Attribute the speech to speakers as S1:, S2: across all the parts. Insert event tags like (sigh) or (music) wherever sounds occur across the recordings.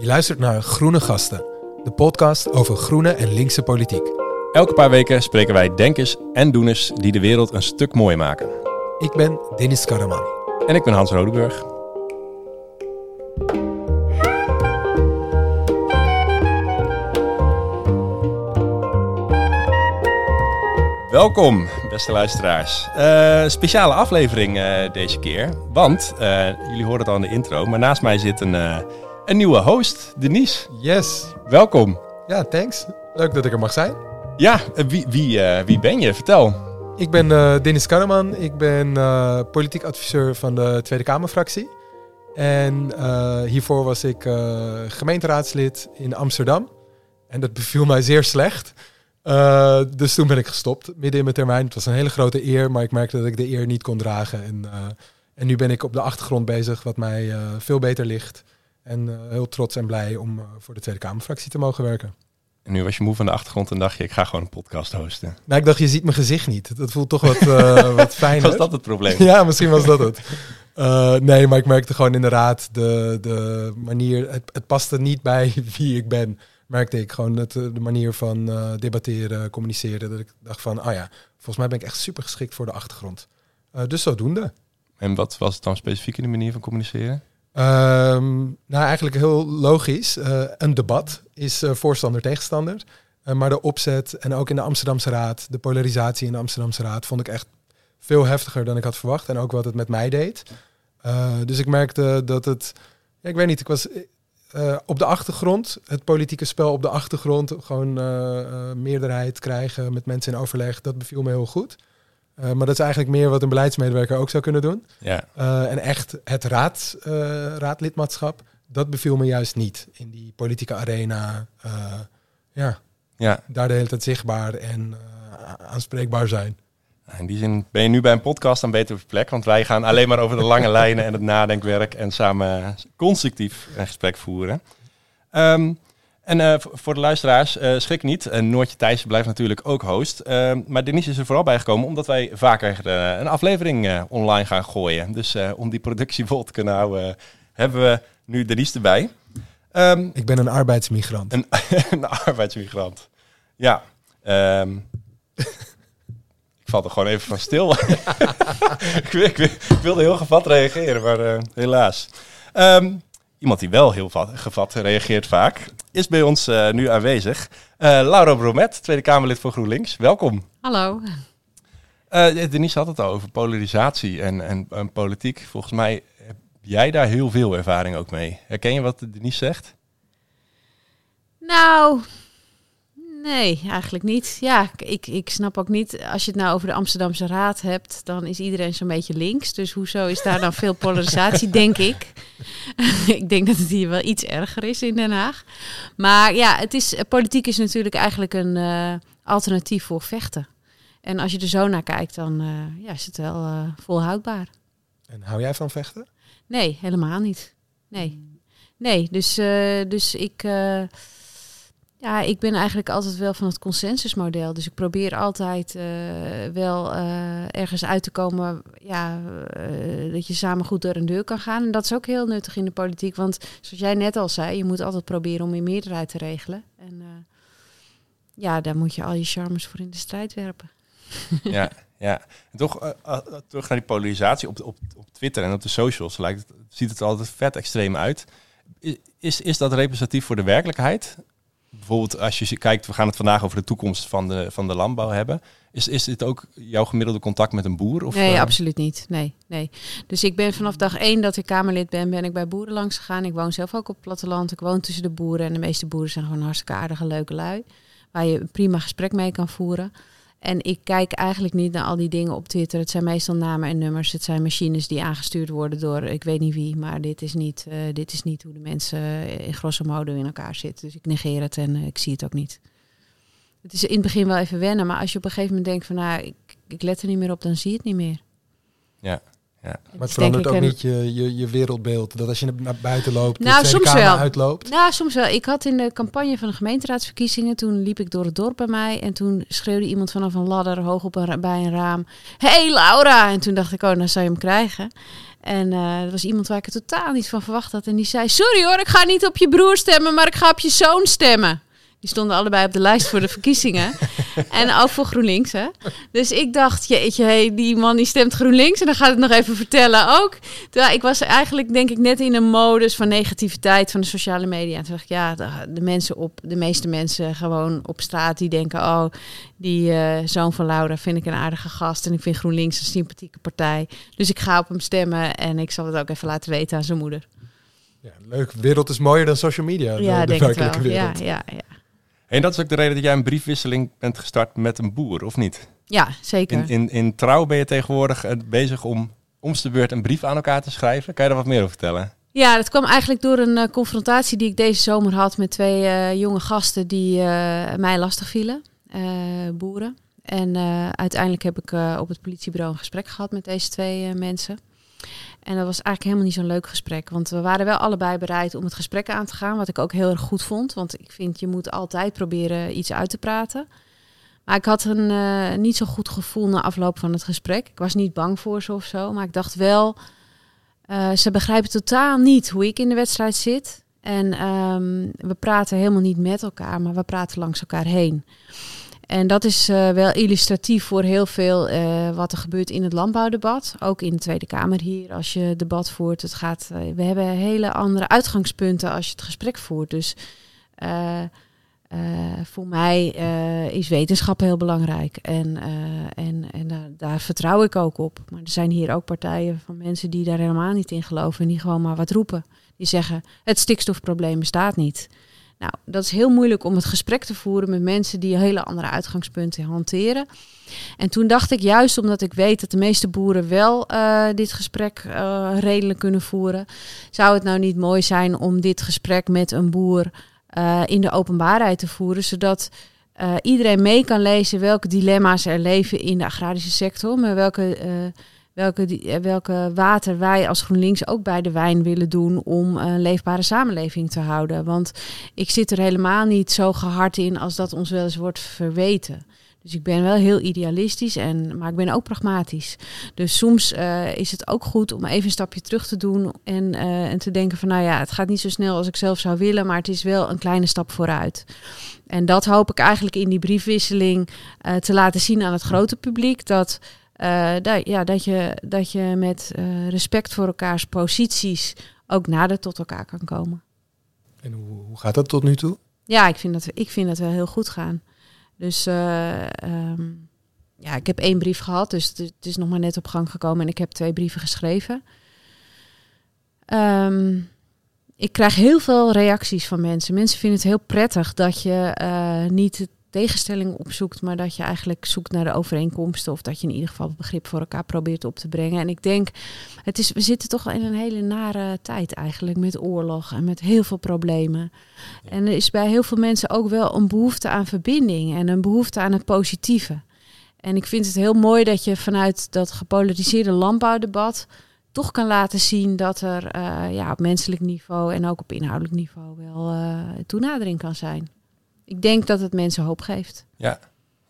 S1: Je luistert naar Groene Gasten, de podcast over groene en linkse politiek.
S2: Elke paar weken spreken wij denkers en doeners die de wereld een stuk mooier maken.
S1: Ik ben Dennis Karaman.
S2: En ik ben Hans Rodeburg. Welkom, beste luisteraars. Eh, speciale aflevering eh, deze keer. Want, eh, jullie horen het al in de intro, maar naast mij zit een, een nieuwe host, Denise.
S1: Yes.
S2: Welkom.
S1: Ja, thanks. Leuk dat ik er mag zijn.
S2: Ja, eh, wie, wie, eh, wie ben je? Vertel.
S1: Ik ben eh, Dennis Karaman. Ik ben eh, politiek adviseur van de Tweede Kamerfractie. En hiervoor was ik gemeenteraadslid in Amsterdam. En dat beviel mij zeer slecht. Dus toen ben ik gestopt, midden in mijn termijn. Het was een hele grote eer, maar ik merkte dat ik de eer niet kon dragen. En, en nu ben ik op de achtergrond bezig, wat mij veel beter ligt. En eh, heel trots en blij om eh, voor de Tweede Kamerfractie te mogen werken.
S2: En nu was je moe van de achtergrond en dacht je, ik ga gewoon een podcast hosten.
S1: Nou, ik dacht, je ziet mijn gezicht niet. Dat voelt toch wat, eh (laughs) wat fijner.
S2: Was dat het probleem? (laughs)
S1: Ja, misschien was dat het. Nee, maar ik merkte gewoon inderdaad de, de manier. Het, het paste niet bij (laughs) wie ik ben. Merkte ik gewoon het, de manier van debatteren, communiceren. Dat ik dacht van, ah ja, volgens mij ben ik echt super geschikt voor de achtergrond. Dus zodoende.
S2: En wat was het dan specifiek in de manier van communiceren?
S1: Ehm, nou, eigenlijk heel logisch. Eh, een debat is eh, voorstander-tegenstander. Eh, maar de opzet en ook in de Amsterdamse Raad, de polarisatie in de Amsterdamse Raad, vond ik echt veel heftiger dan ik had verwacht. En ook wat het met mij deed. Dus ik merkte dat het. Ja, ik weet niet, ik was op de achtergrond, het politieke spel op de achtergrond, gewoon meerderheid krijgen met mensen in overleg, dat beviel me heel goed. Eh, maar dat is eigenlijk meer wat een beleidsmedewerker ook zou kunnen doen.
S2: Ja,
S1: Eh, en echt het raad, eh, raadlidmaatschap, dat beviel me juist niet. In die politieke arena, ja,
S2: ja.
S1: daar de hele tijd zichtbaar en aanspreekbaar zijn.
S2: In die zin ben je nu bij een podcast aan beter plek. Want wij gaan alleen maar over de lange (laughs) lijnen en het nadenkwerk. En samen constructief een gesprek voeren. Ehm, en eh, voor de luisteraars, eh, schrik niet. En Noortje Thijs blijft natuurlijk ook host. Ehm, maar Denise is er vooral bij gekomen omdat wij vaker eh, een aflevering online gaan gooien. Dus om die productie vol te kunnen houden, hebben we nu Denise erbij. Ehm,
S1: Ik ben een arbeidsmigrant.
S2: een, (laughs) een arbeidsmigrant. Ja. ehm, ik val er gewoon even van stil. (laughs) ik, ik, wil- ik wilde heel gevat reageren, maar helaas. Ehm, iemand die wel heel vat- gevat reageert vaak, is bij ons eh, nu aanwezig. Eh, Laura Bromet, Tweede Kamerlid voor GroenLinks. Welkom.
S3: Hallo.
S2: Eh, Denise had het al over polarisatie en, en, en politiek. Volgens mij heb jij daar heel veel ervaring ook mee. Herken je wat Denise zegt?
S3: Nou, nee, eigenlijk niet. Ja, ik, ik snap ook niet, als je het nou over de Amsterdamse Raad hebt, dan is iedereen zo'n beetje links. Dus hoezo is daar dan veel polarisatie, (laughs) denk ik. (laughs) ik denk dat het hier wel iets erger is in Den Haag. Maar ja, het is, politiek is natuurlijk eigenlijk een eh, alternatief voor vechten. En als je er zo naar kijkt, dan eh, ja, is het wel eh, volhoudbaar.
S1: En hou jij van vechten?
S3: Nee, helemaal niet. Nee. Nee, dus, dus ik, ja, ik ben eigenlijk altijd wel van het consensusmodel. Dus ik probeer altijd eh, wel eh, ergens uit te komen ja, eh, dat je samen goed door een deur kan gaan. En dat is ook heel nuttig in de politiek. Want zoals jij net al zei, je moet altijd proberen om in meerderheid te regelen. En ja, daar moet je al je charmes voor in de strijd werpen. (laughs)
S2: ja, ja. En toch, terug naar die polarisatie op, op, op Twitter en op de socials, lijkt het, ziet het er altijd vet extreem uit. Is, is dat representatief voor de werkelijkheid? Bijvoorbeeld als je kijkt, we gaan het vandaag over de toekomst van de, van de landbouw hebben. Is, is dit ook jouw gemiddelde contact met een boer? Of,
S3: nee,
S2: eh,
S3: absoluut niet. Nee, nee. Dus ik ben vanaf dag één dat ik Kamerlid ben, ben ik bij boeren langs gegaan. Ik woon zelf ook op het platteland. Ik woon tussen de boeren. En de meeste boeren zijn gewoon hartstikke aardige, leuke lui. Waar je een prima gesprek mee kan voeren. En ik kijk eigenlijk niet naar al die dingen op Twitter. Het zijn meestal namen en nummers. Het zijn machines die aangestuurd worden door ik weet niet wie. Maar dit is niet, eh, dit is niet hoe de mensen eh, in grosso modo in elkaar zitten. Dus ik negeer het en eh, ik zie het ook niet. Het is in het begin wel even wennen. Maar als je op een gegeven moment denkt van nou, ik, ik let er niet meer op, dan zie je het niet meer.
S2: Ja, Ja.
S1: Maar het verandert ook niet je, je, je, wereldbeeld. Dat als je naar buiten loopt, nou, soms wel. uitloopt.
S3: Nou, soms wel. Ik had in de campagne van de gemeenteraadsverkiezingen, toen liep ik door het dorp bij mij. En toen schreeuwde iemand vanaf een ladder hoog op een, bij een raam. hey, Laura! En toen dacht ik, oh, dan zou je hem krijgen. En uh, er was iemand waar ik het totaal niet van verwacht had. En die zei, sorry hoor, ik ga niet op je broer stemmen, maar ik ga op je zoon stemmen. Die stonden allebei op de lijst voor de verkiezingen. (laughs) (laughs) en ook voor GroenLinks, hè. Dus ik dacht, jeetje, hey, die man die stemt GroenLinks. En dan gaat het nog even vertellen ook. Terwijl ik was eigenlijk, denk ik, net in een modus van negativiteit van de sociale media. En toen dacht ik, ja, de, mensen op, de meeste mensen gewoon op straat, die denken, oh, die uh, zoon van Laura vind ik een aardige gast. En ik vind GroenLinks een sympathieke partij. Dus ik ga op hem stemmen en ik zal het ook even laten weten aan zijn moeder.
S1: Ja, leuk. wereld is mooier dan social media.
S3: Ja,
S1: de,
S3: denk het wel. Ja, ja, ja.
S2: En dat is ook de reden dat jij een briefwisseling bent gestart met een boer, of niet?
S3: Ja, zeker.
S2: In, in, in Trouw ben je tegenwoordig eh, bezig om om de beurt een brief aan elkaar te schrijven. Kan je daar wat meer over vertellen?
S3: Ja, dat kwam eigenlijk door een uh, confrontatie die ik deze zomer had met twee uh, jonge gasten die uh, mij lastig vielen, boeren. En uiteindelijk heb ik op het politiebureau een gesprek gehad met deze twee mensen. En dat was eigenlijk helemaal niet zo'n leuk gesprek. Want we waren wel allebei bereid om het gesprek aan te gaan. Wat ik ook heel erg goed vond. Want ik vind je moet altijd proberen iets uit te praten. Maar ik had een uh, niet zo goed gevoel na afloop van het gesprek. Ik was niet bang voor ze of zo. Maar ik dacht wel, uh, ze begrijpen totaal niet hoe ik in de wedstrijd zit. En um, we praten helemaal niet met elkaar, maar we praten langs elkaar heen. En dat is uh, wel illustratief voor heel veel uh, wat er gebeurt in het landbouwdebat. Ook in de Tweede Kamer hier, als je debat voert. Het gaat, uh, we hebben hele andere uitgangspunten als je het gesprek voert. Dus voor mij is wetenschap heel belangrijk. En, en, en daar, vertrouw ik ook op. Maar er zijn hier ook partijen van mensen die daar helemaal niet in geloven. En die gewoon maar wat roepen. Die zeggen, het stikstofprobleem bestaat niet. Nou, dat is heel moeilijk om het gesprek te voeren met mensen die hele andere uitgangspunten hanteren. En toen dacht ik, juist omdat ik weet dat de meeste boeren wel uh, dit gesprek uh, redelijk kunnen voeren, zou het nou niet mooi zijn om dit gesprek met een boer uh, in de openbaarheid te voeren, zodat iedereen mee kan lezen welke dilemma's er leven in de agrarische sector, maar welke welke, die, eh, welke water wij als GroenLinks ook bij de wijn willen doen om een leefbare samenleving te houden. Want ik zit er helemaal niet zo gehard in als dat ons wel eens wordt verweten. Dus ik ben wel heel idealistisch, en, maar ik ben ook pragmatisch. Dus soms uh, is het ook goed om even een stapje terug te doen en, uh, en te denken van nou ja, het gaat niet zo snel als ik zelf zou willen, maar het is wel een kleine stap vooruit. En dat hoop ik eigenlijk in die briefwisseling te laten zien aan het grote publiek. Dat uh, dat, ja, dat, je, dat je met uh, respect voor elkaars posities ook nader tot elkaar kan komen.
S1: En hoe, hoe gaat dat tot nu toe?
S3: Ja, ik vind dat, ik vind dat wel heel goed gaan. Dus uh, um, ja, ik heb één brief gehad, dus het, is nog maar net op gang gekomen en ik heb twee brieven geschreven. Um, ik krijg heel veel reacties van mensen. Mensen vinden het heel prettig dat je uh, niet tegenstelling opzoekt, maar dat je eigenlijk zoekt naar de overeenkomsten of dat je in ieder geval begrip voor elkaar probeert op te brengen. En ik denk, het is, we zitten toch in een hele nare tijd eigenlijk met oorlog en met heel veel problemen. En er is bij heel veel mensen ook wel een behoefte aan verbinding en een behoefte aan het positieve. En ik vind het heel mooi dat je vanuit dat gepolariseerde landbouwdebat toch kan laten zien dat er uh, ja, op menselijk niveau en ook op inhoudelijk niveau wel uh, toenadering kan zijn ik denk dat het mensen hoop geeft.
S2: Ja,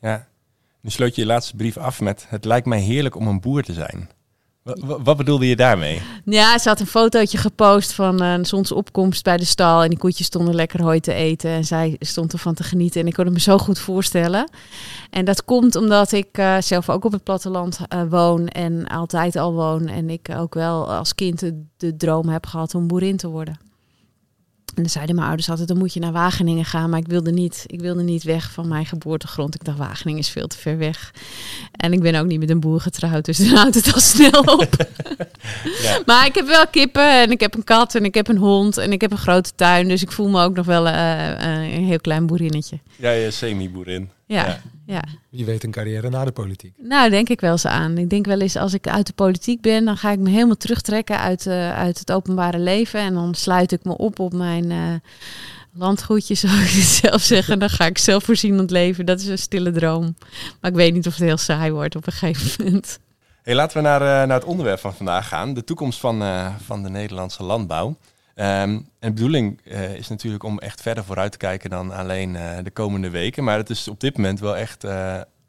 S2: ja. Nu sloot je je laatste brief af met: Het lijkt mij heerlijk om een boer te zijn. Wat, wat bedoelde je daarmee?
S3: Ja, ze had een fotootje gepost van een zonsopkomst bij de stal. En die koetjes stonden lekker hooi te eten. En zij stond ervan te genieten. En ik kon het me zo goed voorstellen. En dat komt omdat ik uh, zelf ook op het platteland uh, woon. En altijd al woon. En ik ook wel als kind de, de droom heb gehad om boerin te worden. En dan zeiden mijn ouders altijd, dan moet je naar Wageningen gaan. Maar ik wilde niet, ik wilde niet weg van mijn geboortegrond. Ik dacht, Wageningen is veel te ver weg. En ik ben ook niet met een boer getrouwd, dus dan houdt het al snel op. (laughs) ja. Maar ik heb wel kippen en ik heb een kat en ik heb een hond en ik heb een grote tuin. Dus ik voel me ook nog wel uh, uh, een heel klein boerinnetje.
S2: Ja, je semi-boerin.
S3: Ja. Ja.
S1: Wie weet een carrière na de politiek.
S3: Nou, denk ik wel eens aan. Ik denk wel eens als ik uit de politiek ben, dan ga ik me helemaal terugtrekken uit, uh, uit het openbare leven. En dan sluit ik me op op mijn uh, landgoedje, (laughs) zou ik het zelf zeggen. Dan ga ik zelfvoorzienend leven. Dat is een stille droom. Maar ik weet niet of het heel saai wordt op een gegeven moment.
S2: Hey, laten we naar, naar het onderwerp van vandaag gaan. De toekomst van, van de Nederlandse landbouw. Um, en de bedoeling is natuurlijk om echt verder vooruit te kijken dan alleen de komende weken. Maar het is op dit moment wel echt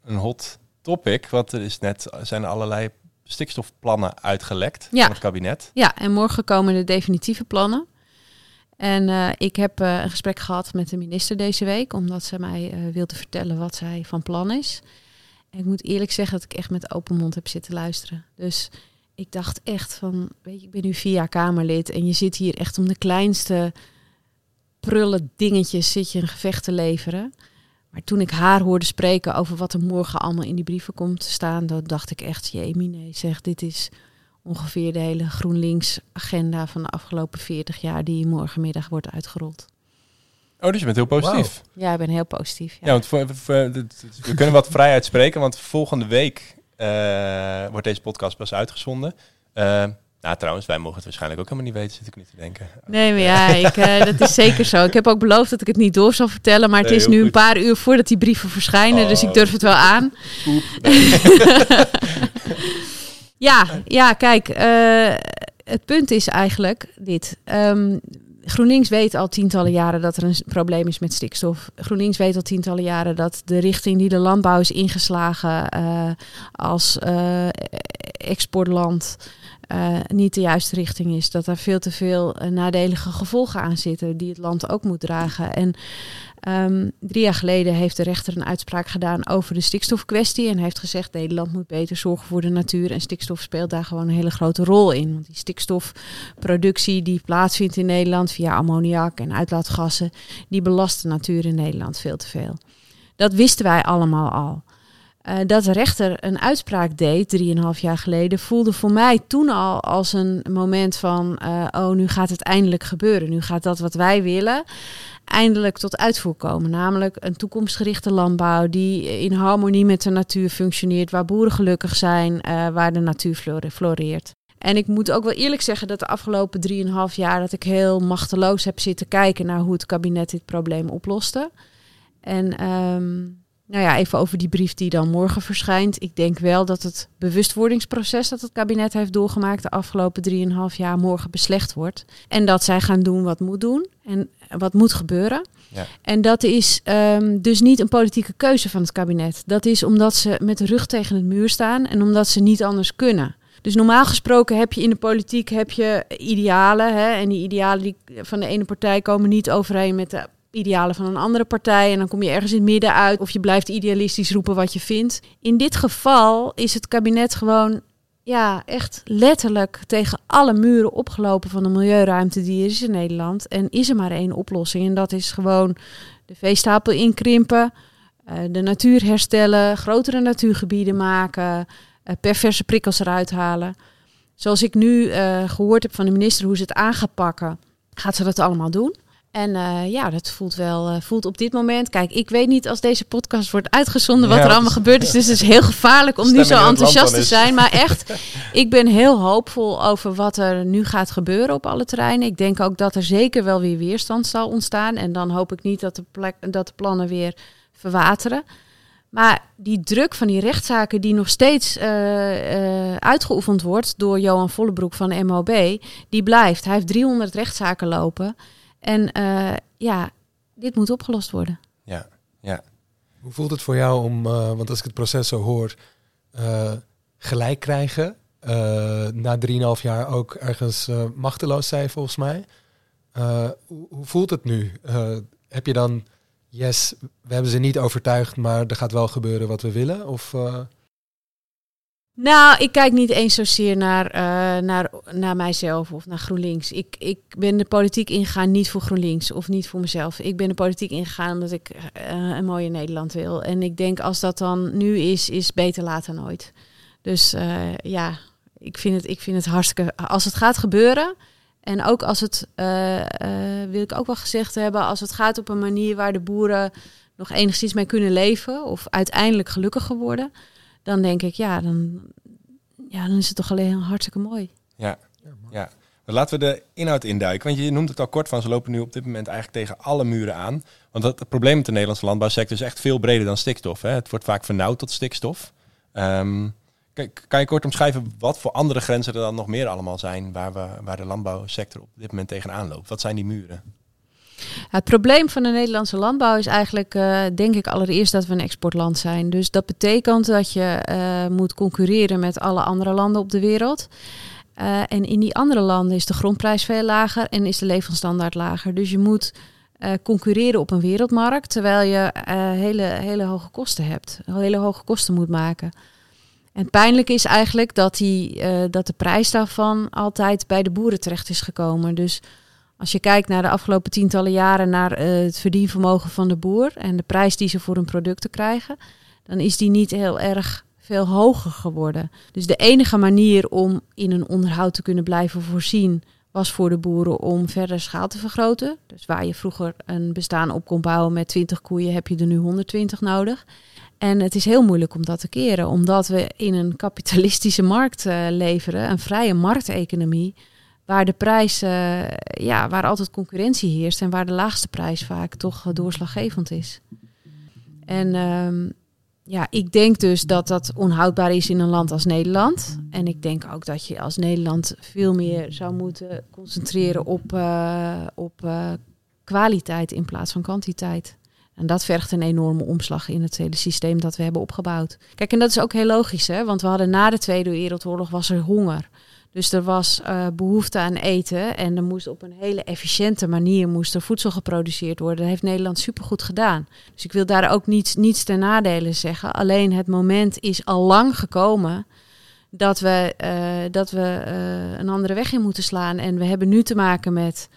S2: een hot topic. Want er is net, zijn allerlei stikstofplannen uitgelekt
S3: ja.
S2: van het kabinet.
S3: Ja, en morgen komen de definitieve plannen. En ik heb een gesprek gehad met de minister deze week, omdat ze mij wilde vertellen wat zij van plan is. En ik moet eerlijk zeggen dat ik echt met open mond heb zitten luisteren. Dus ik dacht echt van, weet je, ik ben nu via Kamerlid en je zit hier echt om de kleinste prullen dingetjes zit je een gevecht te leveren. Maar toen ik haar hoorde spreken over wat er morgen allemaal in die brieven komt te staan, dan dacht ik echt, jemine, zeg, dit is ongeveer de hele GroenLinks-agenda van de afgelopen 40 jaar die morgenmiddag wordt uitgerold.
S2: Oh, dus je bent heel positief.
S3: Ja, ik ben heel positief.
S2: Ja, want voor, we kunnen wat vrijheid spreken, want volgende week wordt deze podcast pas uitgezonden. Uh, nou, trouwens, wij mogen het waarschijnlijk ook helemaal niet weten, zit ik niet te denken.
S3: Nee, maar ja, (laughs) ik, uh, dat is zeker zo. Ik heb ook beloofd dat ik het niet door zal vertellen, maar het is nu een paar uur voordat die brieven verschijnen, oh. dus ik durf het wel aan. (laughs) Nee. ja, ja, kijk, uh, het punt is eigenlijk dit. Um, GroenLinks weet al tientallen jaren dat er een probleem is met stikstof. GroenLinks weet al tientallen jaren dat de richting die de landbouw is ingeslagen uh, als exportland uh, niet de juiste richting is. Dat er veel te veel nadelige gevolgen aan zitten die het land ook moet dragen. En um, drie jaar geleden heeft de rechter een uitspraak gedaan over de stikstofkwestie. En heeft gezegd Nederland moet beter zorgen voor de natuur. En stikstof speelt daar gewoon een hele grote rol in. Want die stikstofproductie die plaatsvindt in Nederland via ammoniak en uitlaatgassen, die belast de natuur in Nederland veel te veel. Dat wisten wij allemaal al. Uh, dat de rechter een uitspraak deed, drieënhalf jaar geleden, voelde voor mij toen al als een moment van: uh, oh, nu gaat het eindelijk gebeuren. Nu gaat dat wat wij willen eindelijk tot uitvoer komen. Namelijk een toekomstgerichte landbouw die in harmonie met de natuur functioneert, waar boeren gelukkig zijn, uh, waar de natuur floreert. En ik moet ook wel eerlijk zeggen dat de afgelopen drieënhalf jaar dat ik heel machteloos heb zitten kijken naar hoe het kabinet dit probleem oploste. En um, nou ja, even over die brief die dan morgen verschijnt. Ik denk wel dat het bewustwordingsproces dat het kabinet heeft doorgemaakt de afgelopen drieënhalf jaar morgen beslecht wordt. En dat zij gaan doen wat moet doen en wat moet gebeuren. Ja. En dat is um, dus niet een politieke keuze van het kabinet. Dat is omdat ze met de rug tegen het muur staan en omdat ze niet anders kunnen. Dus normaal gesproken heb je in de politiek heb je idealen. Hè, en die idealen die van de ene partij komen niet overeen met de idealen van een andere partij. En dan kom je ergens in het midden uit. Of je blijft idealistisch roepen wat je vindt. In dit geval is het kabinet gewoon ja, echt letterlijk tegen alle muren opgelopen van de milieuruimte die er is in Nederland. En is er maar één oplossing. En dat is gewoon de veestapel inkrimpen, uh, de natuur herstellen, grotere natuurgebieden maken, uh, perverse prikkels eruit halen. Zoals ik nu uh, gehoord heb van de minister hoe ze het aan gaat pakken, gaat ze dat allemaal doen. En uh, ja, dat voelt wel uh, voelt op dit moment. Kijk, ik weet niet als deze podcast wordt uitgezonden wat ja, er allemaal gebeurd is. Dus het is heel gevaarlijk om nu zo enthousiast te zijn. Maar echt, (laughs) ik ben heel hoopvol over wat er nu gaat gebeuren op alle terreinen. Ik denk ook dat er zeker wel weer weerstand zal ontstaan. En dan hoop ik niet dat de, plek, dat de plannen weer verwateren. Maar die druk van die rechtszaken die nog steeds uh, uh, uitgeoefend wordt door Johan Vollebroek van MOB, die blijft. Hij heeft 300 rechtszaken lopen. En uh, ja, dit moet opgelost worden.
S2: Ja, ja.
S1: Hoe voelt het voor jou om, uh, want als ik het proces zo hoor, uh, gelijk krijgen, na 3,5 jaar ook ergens machteloos zijn volgens mij. Hoe, hoe, voelt het nu? heb je dan, yes, we hebben ze niet overtuigd, maar er gaat wel gebeuren wat we willen? Of...
S3: Nou, ik kijk niet eens zozeer naar, uh, naar, naar mijzelf of naar GroenLinks. Ik, ik ben de politiek ingegaan niet voor GroenLinks of niet voor mezelf. Ik ben de politiek ingegaan omdat ik uh, een mooie Nederland wil. En ik denk als dat dan nu is, is beter later nooit. Dus uh, ja, ik vind, het, ik vind het hartstikke... Als het gaat gebeuren... En ook als het, wil ik ook wel gezegd hebben, als het gaat op een manier waar de boeren nog enigszins mee kunnen leven of uiteindelijk gelukkiger worden, dan denk ik, ja, dan, ja, dan is het toch alleen hartstikke mooi.
S2: Ja, ja. Laten we de inhoud induiken. Want je noemt het al kort van, ze lopen nu op dit moment eigenlijk tegen alle muren aan. Want het, probleem met de Nederlandse landbouwsector is echt veel breder dan stikstof. Hè. Het wordt vaak vernauwd tot stikstof. Um, kan je kort omschrijven wat voor andere grenzen er dan nog meer allemaal zijn waar, we, waar de landbouwsector op dit moment tegenaan loopt? Wat zijn die muren?
S3: Het probleem van de Nederlandse landbouw is eigenlijk, uh, denk ik, allereerst dat we een exportland zijn. Dus dat betekent dat je uh, moet concurreren met alle andere landen op de wereld. Uh, en in die andere landen is de grondprijs veel lager en is de levensstandaard lager. Dus je moet concurreren op een wereldmarkt, terwijl je hele, hele hoge kosten hebt, hele hoge kosten moet maken. En pijnlijk is eigenlijk dat, die, dat de prijs daarvan altijd bij de boeren terecht is gekomen. Dus als je kijkt naar de afgelopen tientallen jaren naar uh, het verdienvermogen van de boer en de prijs die ze voor hun producten krijgen, dan is die niet heel erg veel hoger geworden. Dus de enige manier om in een onderhoud te kunnen blijven voorzien was voor de boeren om verder schaal te vergroten. Dus waar je vroeger een bestaan op kon bouwen met 20 koeien, heb je er nu 120 nodig. En het is heel moeilijk om dat te keren, omdat we in een kapitalistische markt uh, leveren, een vrije markteconomie waar de prijs, uh, ja, waar altijd concurrentie heerst en waar de laagste prijs vaak toch doorslaggevend is. En um, ja, ik denk dus dat dat onhoudbaar is in een land als Nederland. En ik denk ook dat je als Nederland veel meer zou moeten concentreren op, uh, op uh, kwaliteit in plaats van kwantiteit. En dat vergt een enorme omslag in het hele systeem dat we hebben opgebouwd. Kijk, en dat is ook heel logisch, hè? want we hadden na de Tweede Wereldoorlog was er honger. Dus er was uh, behoefte aan eten en er moest op een hele efficiënte manier moest er voedsel geproduceerd worden. Dat heeft Nederland supergoed gedaan. Dus ik wil daar ook niets, niets ten nadele zeggen. Alleen het moment is al lang gekomen dat we, uh, dat we uh, een andere weg in moeten slaan. En we hebben nu te maken met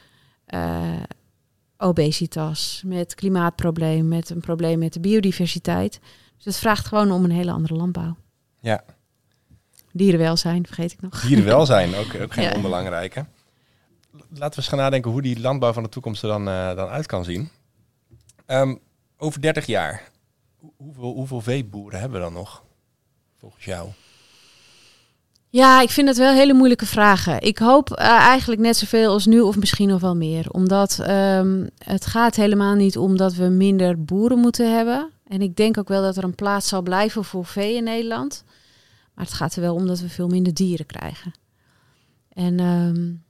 S3: obesitas, met klimaatprobleem, met een probleem met de biodiversiteit. Dus het vraagt gewoon om een hele andere landbouw.
S2: Ja,
S3: Dierenwelzijn, vergeet ik nog.
S2: Dierenwelzijn, ook, ook geen ja. onbelangrijke. Laten we eens gaan nadenken hoe die landbouw van de toekomst er dan, uh, dan uit kan zien. Um, over 30 jaar, hoeveel, hoeveel veeboeren hebben we dan nog, volgens jou?
S3: Ja, ik vind het wel hele moeilijke vragen. Ik hoop uh, eigenlijk net zoveel als nu of misschien nog wel meer. Omdat um, het gaat helemaal niet om dat we minder boeren moeten hebben. En ik denk ook wel dat er een plaats zal blijven voor vee in Nederland. Maar het gaat er wel om dat we veel minder dieren krijgen. En um,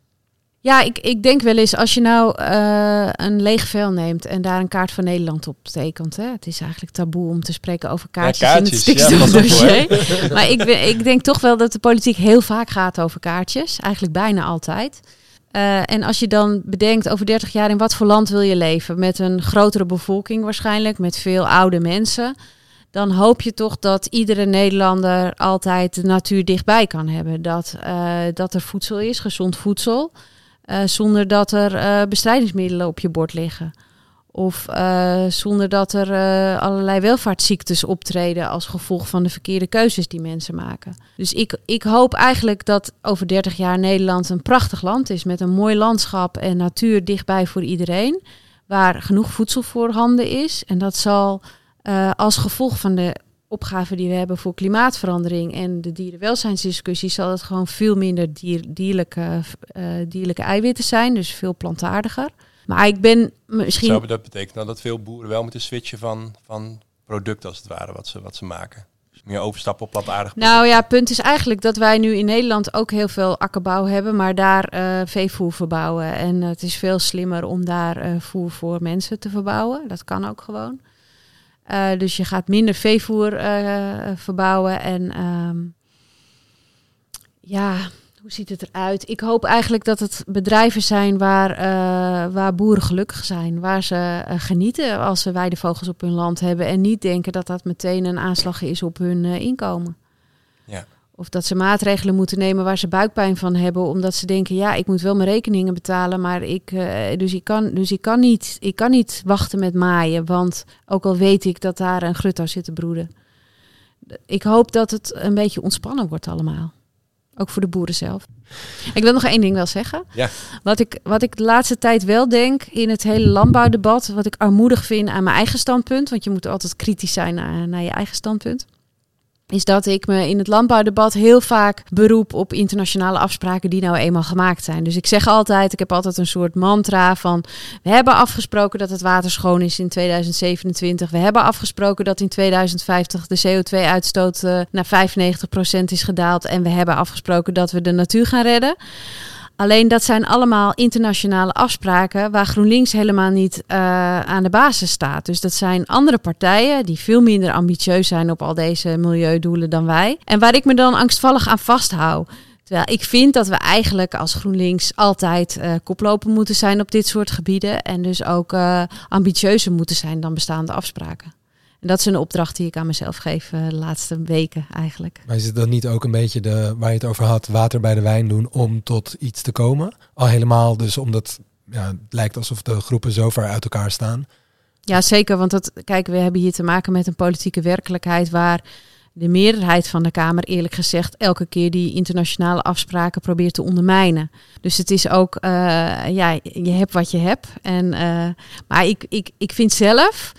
S3: ja, ik, ik denk wel eens, als je nou uh, een leeg vel neemt en daar een kaart van Nederland op tekent. Hè, het is eigenlijk taboe om te spreken over kaartjes, ja, kaartjes in het stikstofdossier. Ja, (laughs) maar ik, ik denk toch wel dat de politiek heel vaak gaat over kaartjes. Eigenlijk bijna altijd. Uh, en als je dan bedenkt over 30 jaar in wat voor land wil je leven? Met een grotere bevolking waarschijnlijk, met veel oude mensen dan hoop je toch dat iedere Nederlander altijd de natuur dichtbij kan hebben. Dat, uh, dat er voedsel is, gezond voedsel, uh, zonder dat er uh, bestrijdingsmiddelen op je bord liggen. Of zonder dat er allerlei welvaartsziektes optreden als gevolg van de verkeerde keuzes die mensen maken. Dus ik, ik hoop eigenlijk dat over 30 jaar Nederland een prachtig land is met een mooi landschap en natuur dichtbij voor iedereen. Waar genoeg voedsel voorhanden is. En dat zal uh, als gevolg van de opgave die we hebben voor klimaatverandering en de dierenwelzijnsdiscussie, zal het gewoon veel minder dier, dierlijke, uh, dierlijke eiwitten zijn, dus veel plantaardiger. Maar ik ben misschien.
S2: Zou dat betekenen dat veel boeren wel moeten switchen van, van product als het ware, wat ze, wat ze maken? Dus meer overstappen op plantaardig
S3: Nou ja, punt is eigenlijk dat wij nu in Nederland ook heel veel akkerbouw hebben, maar daar uh, veevoer verbouwen. En het is veel slimmer om daar uh, voer voor mensen te verbouwen. Dat kan ook gewoon. Uh, dus je gaat minder veevoer uh, verbouwen. En um, ja, hoe ziet het eruit? Ik hoop eigenlijk dat het bedrijven zijn waar, uh, waar boeren gelukkig zijn. Waar ze genieten als ze weidevogels op hun land hebben. En niet denken dat dat meteen een aanslag is op hun inkomen.
S2: Ja.
S3: Of dat ze maatregelen moeten nemen waar ze buikpijn van hebben, omdat ze denken, ja, ik moet wel mijn rekeningen betalen, maar ik, uh, dus, ik kan, dus ik, kan niet, ik kan niet wachten met maaien, want ook al weet ik dat daar een grutto zit te broeden. Ik hoop dat het een beetje ontspannen wordt allemaal. Ook voor de boeren zelf. Ik wil nog één ding wel zeggen.
S2: Ja.
S3: Wat, ik, wat ik de laatste tijd wel denk in het hele landbouwdebat, wat ik armoedig vind aan mijn eigen standpunt, want je moet altijd kritisch zijn naar, naar je eigen standpunt is dat ik me in het landbouwdebat heel vaak beroep op internationale afspraken die nou eenmaal gemaakt zijn. Dus ik zeg altijd, ik heb altijd een soort mantra van we hebben afgesproken dat het water schoon is in 2027. We hebben afgesproken dat in 2050 de CO2-uitstoot uh, naar 95% is gedaald. En we hebben afgesproken dat we de natuur gaan redden. Alleen dat zijn allemaal internationale afspraken waar GroenLinks helemaal niet uh, aan de basis staat. Dus dat zijn andere partijen die veel minder ambitieus zijn op al deze milieudoelen dan wij. En waar ik me dan angstvallig aan vasthoud. Terwijl ik vind dat we eigenlijk als GroenLinks altijd uh, koploper moeten zijn op dit soort gebieden. En dus ook uh, ambitieuzer moeten zijn dan bestaande afspraken. En dat is een opdracht die ik aan mezelf geef uh, de laatste weken eigenlijk.
S1: Maar is het dan niet ook een beetje de, waar je het over had, water bij de wijn doen om tot iets te komen? Al helemaal dus omdat ja, het lijkt alsof de groepen zo ver uit elkaar staan.
S3: Ja, zeker. Want dat, kijk, we hebben hier te maken met een politieke werkelijkheid waar de meerderheid van de Kamer, eerlijk gezegd, elke keer die internationale afspraken probeert te ondermijnen. Dus het is ook, uh, ja, je hebt wat je hebt. En, uh, maar ik, ik, ik vind zelf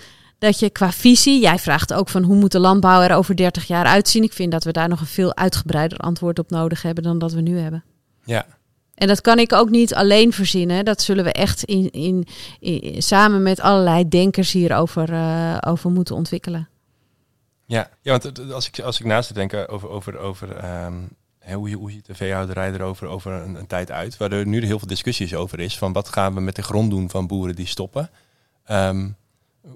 S3: dat je qua visie, jij vraagt ook van hoe moet de landbouw er over 30 jaar uitzien. Ik vind dat we daar nog een veel uitgebreider antwoord op nodig hebben dan dat we nu hebben.
S2: Ja.
S3: En dat kan ik ook niet alleen verzinnen. Dat zullen we echt in, in, in samen met allerlei denkers hierover uh, over moeten ontwikkelen.
S2: Ja, ja want als ik, als ik naast te denken over, over, over um, hoe, hoe ziet de veehouderij er over, over een, een, tijd uit, waar er nu heel veel discussies over is, van wat gaan we met de grond doen van boeren die stoppen. Um,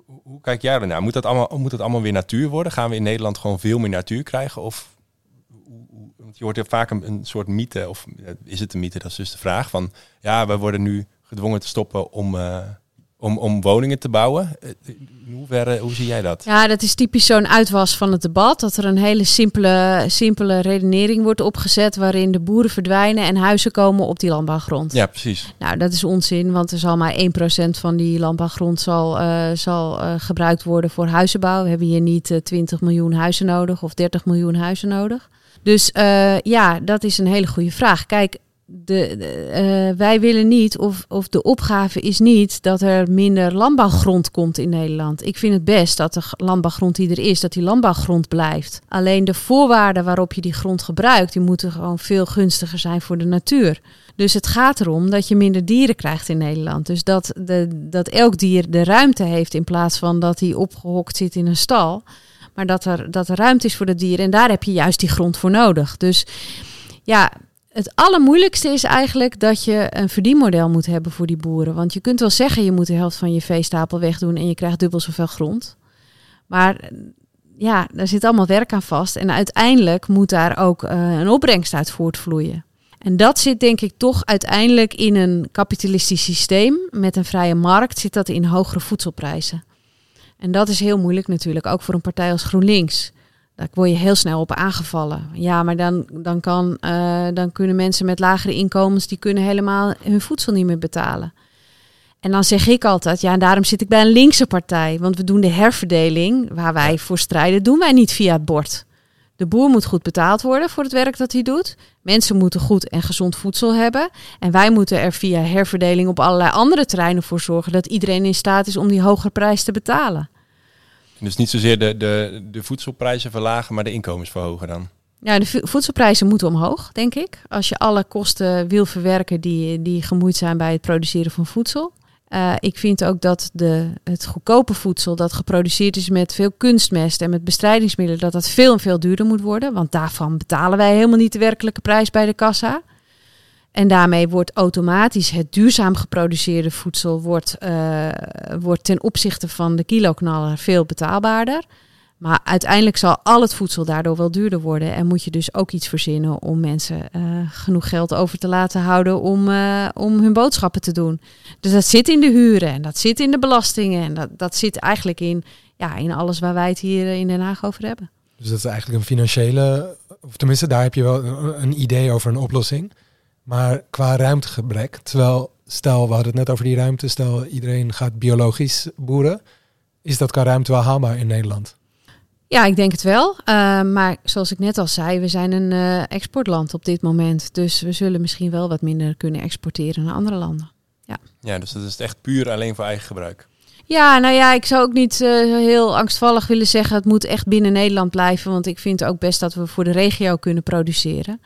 S2: hoe kijk jij ernaar? Moet dat, allemaal, moet dat allemaal weer natuur worden? Gaan we in Nederland gewoon veel meer natuur krijgen? Of want je hoort heel vaak een, soort mythe, of is het een mythe? Dat is dus de vraag van, ja, we worden nu gedwongen te stoppen om, uh, om, om woningen te bouwen. In hoeverre, hoe zie jij dat?
S3: Ja, dat is typisch zo'n uitwas van het debat. Dat er een hele simpele, simpele redenering wordt opgezet waarin de boeren verdwijnen en huizen komen op die landbouwgrond.
S2: Ja, precies.
S3: Nou, dat is onzin, want er zal maar 1% van die landbouwgrond zal, uh, zal uh, gebruikt worden voor huizenbouw. We hebben hier niet uh, 20 miljoen huizen nodig of 30 miljoen huizen nodig. Dus ja, dat is een hele goede vraag. Kijk, de, uh, wij willen niet, of, of de opgave is niet dat er minder landbouwgrond komt in Nederland. Ik vind het best dat de landbouwgrond die er is, dat die landbouwgrond blijft. Alleen de voorwaarden waarop je die grond gebruikt, die moeten gewoon veel gunstiger zijn voor de natuur. Dus het gaat erom dat je minder dieren krijgt in Nederland. Dus dat, de, dat elk dier de ruimte heeft in plaats van dat hij opgehokt zit in een stal. Maar dat er, dat er ruimte is voor de dieren. En daar heb je juist die grond voor nodig. Dus ja, het allermoeilijkste is eigenlijk dat je een verdienmodel moet hebben voor die boeren. Want je kunt wel zeggen, je moet de helft van je veestapel wegdoen en je krijgt dubbel zoveel grond. Maar ja, daar zit allemaal werk aan vast. En uiteindelijk moet daar ook uh, een opbrengst uit voortvloeien. En dat zit denk ik toch uiteindelijk in een kapitalistisch systeem. Met een vrije markt zit dat in hogere voedselprijzen. En dat is heel moeilijk natuurlijk, ook voor een partij als GroenLinks. Daar word je heel snel op aangevallen. Ja, maar dan, dan, kan, uh, dan kunnen mensen met lagere inkomens, die kunnen helemaal hun voedsel niet meer betalen. En dan zeg ik altijd, ja, en daarom zit ik bij een linkse partij. Want we doen de herverdeling, waar wij voor strijden, doen wij niet via het bord. De boer moet goed betaald worden voor het werk dat hij doet. Mensen moeten goed en gezond voedsel hebben. En wij moeten er via herverdeling op allerlei andere terreinen voor zorgen dat iedereen in staat is om die hogere prijs te betalen.
S2: Dus niet zozeer de, de, de voedselprijzen verlagen, maar de inkomens verhogen dan?
S3: Ja, de voedselprijzen moeten omhoog, denk ik. Als je alle kosten wil verwerken die, die gemoeid zijn bij het produceren van voedsel. Uh, ik vind ook dat de, het goedkope voedsel dat geproduceerd is met veel kunstmest en met bestrijdingsmiddelen, dat dat veel en veel duurder moet worden. Want daarvan betalen wij helemaal niet de werkelijke prijs bij de kassa. En daarmee wordt automatisch het duurzaam geproduceerde voedsel wordt, uh, wordt ten opzichte van de kiloknaller veel betaalbaarder. Maar uiteindelijk zal al het voedsel daardoor wel duurder worden. En moet je dus ook iets verzinnen om mensen uh, genoeg geld over te laten houden om, uh, om hun boodschappen te doen. Dus dat zit in de huren en dat zit in de belastingen. En dat, dat zit eigenlijk in, ja, in alles waar wij het hier in Den Haag over hebben.
S1: Dus dat is eigenlijk een financiële, of tenminste daar heb je wel een idee over een oplossing. Maar qua ruimtegebrek, terwijl stel, we hadden het net over die ruimte, stel iedereen gaat biologisch boeren, is dat qua ruimte wel haalbaar in Nederland?
S3: Ja, ik denk het wel. Uh, maar zoals ik net al zei, we zijn een uh, exportland op dit moment. Dus we zullen misschien wel wat minder kunnen exporteren naar andere landen. Ja,
S2: ja dus dat is echt puur alleen voor eigen gebruik.
S3: Ja, nou ja, ik zou ook niet uh, heel angstvallig willen zeggen... het moet echt binnen Nederland blijven. Want ik vind ook best dat we voor de regio kunnen produceren.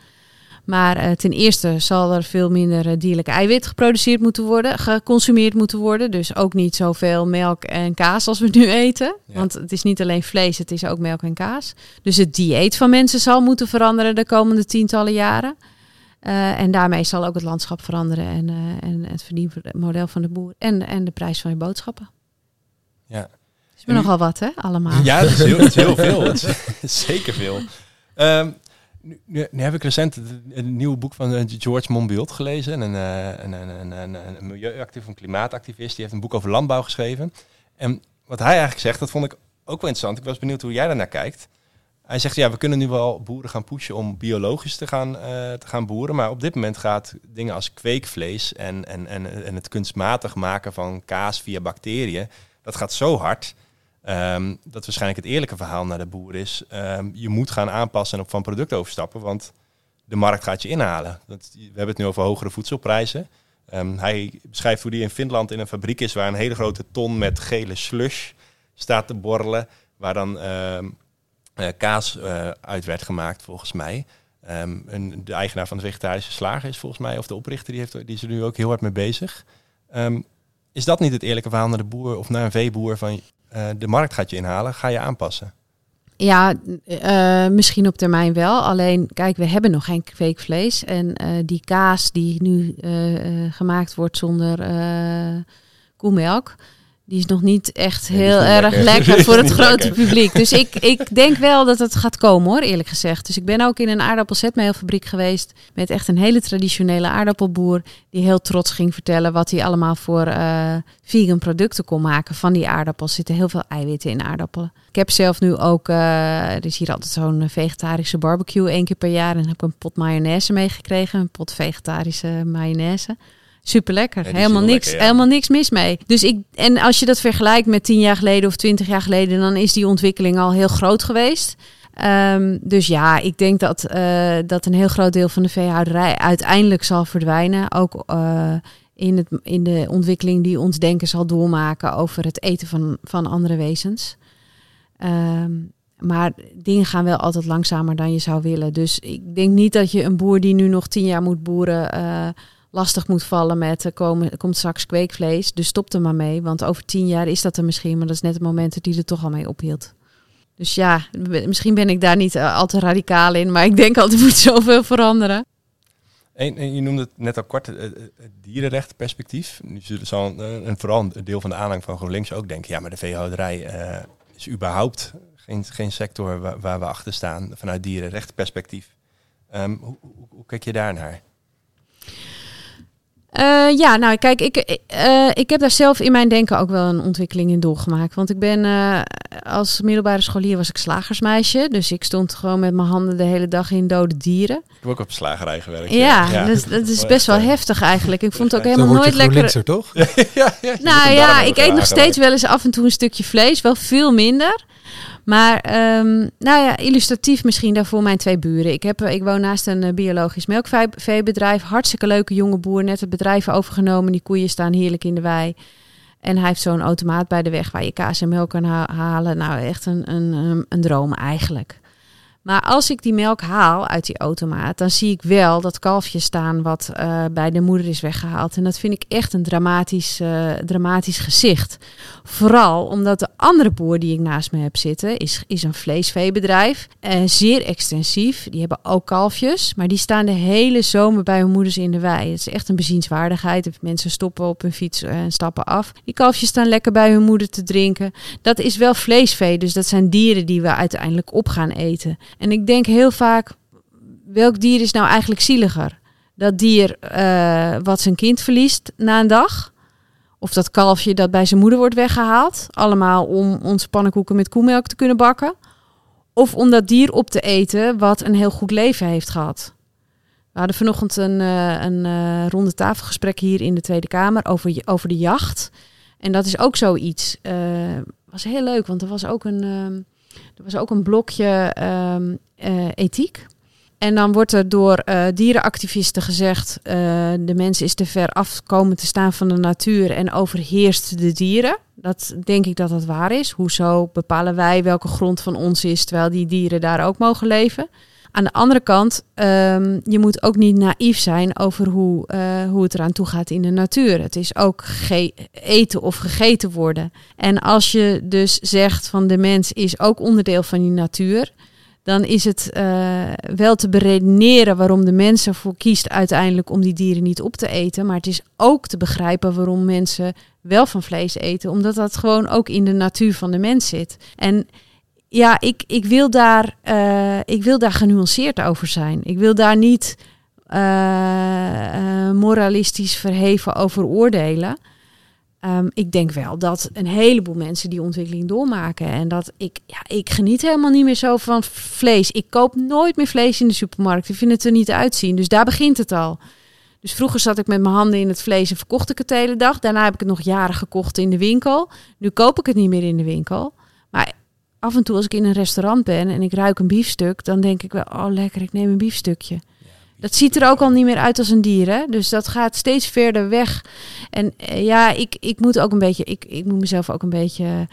S3: Maar uh, ten eerste zal er veel minder uh, dierlijk eiwit geproduceerd moeten worden, geconsumeerd moeten worden. Dus ook niet zoveel melk en kaas als we nu eten. Ja. Want het is niet alleen vlees, het is ook melk en kaas. Dus het dieet van mensen zal moeten veranderen de komende tientallen jaren. Uh, en daarmee zal ook het landschap veranderen en, en het verdienmodel van de boer en, en de prijs van je boodschappen.
S2: Ja.
S3: Is er nogal wat, hè, allemaal?
S2: Ja, dat is heel, dat is heel veel. Is (laughs) zeker veel. Um, nu, heb ik recent een nieuw boek van eh, George Monbiot gelezen. Een, een, een, een, een milieuactivist, een klimaatactivist. Die heeft een boek over landbouw geschreven. En wat hij eigenlijk zegt, dat vond ik ook wel interessant. Ik was benieuwd hoe jij daarnaar kijkt. Hij zegt, ja, we kunnen nu wel boeren gaan pushen om biologisch te gaan, uh, te gaan boeren. Maar op dit moment gaat dingen als kweekvlees en, en, en, en het kunstmatig maken van kaas via bacteriën... dat gaat zo hard Um, dat waarschijnlijk het eerlijke verhaal naar de boer is. Um, je moet gaan aanpassen en op van product overstappen, want de markt gaat je inhalen. Dat, we hebben het nu over hogere voedselprijzen. Um, hij beschrijft hoe hij in Finland in een fabriek is waar een hele grote ton met gele slush staat te borrelen, waar dan uh, kaas uh, uit werd gemaakt, volgens mij. De eigenaar van de vegetarische slager is volgens mij, of de oprichter, die, heeft, die is er nu ook heel hard mee bezig. is dat niet het eerlijke verhaal naar de boer of naar een veeboer van uh, de markt gaat je inhalen, ga je aanpassen?
S3: Ja, uh, misschien op termijn wel. Alleen, kijk, we hebben nog geen kweekvlees. En uh, die kaas die nu gemaakt wordt zonder koemelk, die is nog niet echt heel erg lekker, (laughs) voor het grote publiek. Dus ik, ik denk wel dat het gaat komen hoor, eerlijk gezegd. Dus ik ben ook in een aardappelzetmeelfabriek geweest met echt een hele traditionele aardappelboer. Die heel trots ging vertellen wat hij allemaal voor uh, vegan producten kon maken van die aardappels. Er zitten heel veel eiwitten in aardappelen. Ik heb zelf nu ook, uh, er is hier altijd zo'n vegetarische barbecue één keer per jaar. En heb ik een pot mayonaise meegekregen, een pot vegetarische mayonaise. Super lekker. helemaal niks, helemaal niks mis mee. Dus ik, en als je dat vergelijkt met tien jaar geleden of twintig jaar geleden, dan is die ontwikkeling al heel groot geweest. Um, dus ja, ik denk dat, uh, dat een heel groot deel van de veehouderij uiteindelijk zal verdwijnen. Ook uh, in, het, in de ontwikkeling die ons denken zal doormaken over het eten van, van andere wezens. Um, maar dingen gaan wel altijd langzamer dan je zou willen. Dus ik denk niet dat je een boer die nu nog tien jaar moet boeren. Uh, lastig moet vallen met uh, komen, komt straks kweekvlees. Dus stop er maar mee. Want over tien jaar is dat er misschien. Maar dat is net het moment die er toch al mee ophield. Dus ja, misschien ben ik daar niet uh, al te radicaal in. Maar ik denk altijd (laughs) moet zoveel veranderen.
S2: En, je noemde het net al kort, het, het dierenrechtenperspectief. Nu zal een, een, vooral een deel van de aanhang van GroenLinks ook denken... ja, maar de veehouderij is überhaupt geen, geen sector waar, we achter staan... vanuit dierenrechtenperspectief. Um, hoe, hoe, hoe kijk je daarnaar?
S3: Uh, ja, nou kijk, ik, uh, ik heb daar zelf in mijn denken ook wel een ontwikkeling in doorgemaakt. Want ik ben uh, als middelbare scholier was ik slagersmeisje. Dus ik stond gewoon met mijn handen de hele dag in dode dieren. Ik
S2: heb ook op slagerij gewerkt.
S3: Ja, ja. Dus, dat is best wel heftig eigenlijk. Ik vond het ook helemaal nooit lekker.
S1: toch? (laughs)
S2: ja, ja,
S3: nou ja, ik eet nog steeds wel eens af en toe een stukje vlees. Wel veel minder. Maar um, nou ja, illustratief misschien daarvoor mijn twee buren. Ik, heb, ik woon naast een uh, biologisch melkveebedrijf. Hartstikke leuke jonge boer. Net het bedrijf overgenomen. Die koeien staan heerlijk in de wei. En hij heeft zo'n automaat bij de weg waar je kaas en melk kan halen. Nou, echt een, een, een droom eigenlijk. Maar als ik die melk haal uit die automaat, dan zie ik wel dat kalfje staan wat uh, bij de moeder is weggehaald. En dat vind ik echt een dramatisch, uh, dramatisch gezicht. Vooral omdat de andere boer die ik naast me heb zitten, is, is een vleesveebedrijf. Uh, zeer extensief. Die hebben ook kalfjes, maar die staan de hele zomer bij hun moeders in de wei. Het is echt een bezienswaardigheid. Mensen stoppen op hun fiets en stappen af. Die kalfjes staan lekker bij hun moeder te drinken. Dat is wel vleesvee, dus dat zijn dieren die we uiteindelijk op gaan eten. En ik denk heel vaak, welk dier is nou eigenlijk zieliger? Dat dier uh, wat zijn kind verliest na een dag? Of dat kalfje dat bij zijn moeder wordt weggehaald? Allemaal om onze pannenkoeken met koemelk te kunnen bakken? Of om dat dier op te eten wat een heel goed leven heeft gehad? We hadden vanochtend een, uh, een uh, ronde tafelgesprek hier in de Tweede Kamer over, over de jacht. En dat is ook zoiets. Uh, was heel leuk, want er was ook een, ehm, er was ook een blokje um, uh, ethiek. En dan wordt er door uh, dierenactivisten gezegd: uh, de mens is te ver af komen te staan van de natuur en overheerst de dieren. Dat denk ik dat dat waar is. Hoezo bepalen wij welke grond van ons is, terwijl die dieren daar ook mogen leven? Aan de andere kant, um, je moet ook niet naïef zijn over hoe, uh, hoe het eraan toe gaat in de natuur. Het is ook eten of gegeten worden. En als je dus zegt van de mens is ook onderdeel van die natuur, dan is het uh, wel te beredeneren waarom de mens ervoor kiest uiteindelijk om die dieren niet op te eten. Maar het is ook te begrijpen waarom mensen wel van vlees eten, omdat dat gewoon ook in de natuur van de mens zit. En ja, ik, ik, wil daar, uh, ik wil daar genuanceerd over zijn. Ik wil daar niet uh, moralistisch verheven over oordelen. Um, ik denk wel dat een heleboel mensen die ontwikkeling doormaken. En dat ik, ja, ik geniet helemaal niet meer zo van vlees. Ik koop nooit meer vlees in de supermarkt. Ik vind het er niet uitzien. Dus daar begint het al. Dus vroeger zat ik met mijn handen in het vlees en verkocht ik het de hele dag. Daarna heb ik het nog jaren gekocht in de winkel. Nu koop ik het niet meer in de winkel. Af en toe als ik in een restaurant ben en ik ruik een biefstuk, dan denk ik wel, oh lekker, ik neem een biefstukje. Dat ziet er ook al niet meer uit als een dier, hè? Dus dat gaat steeds verder weg. En uh, ja, ik, ik moet ook een beetje, ik, ik moet mezelf ook een beetje,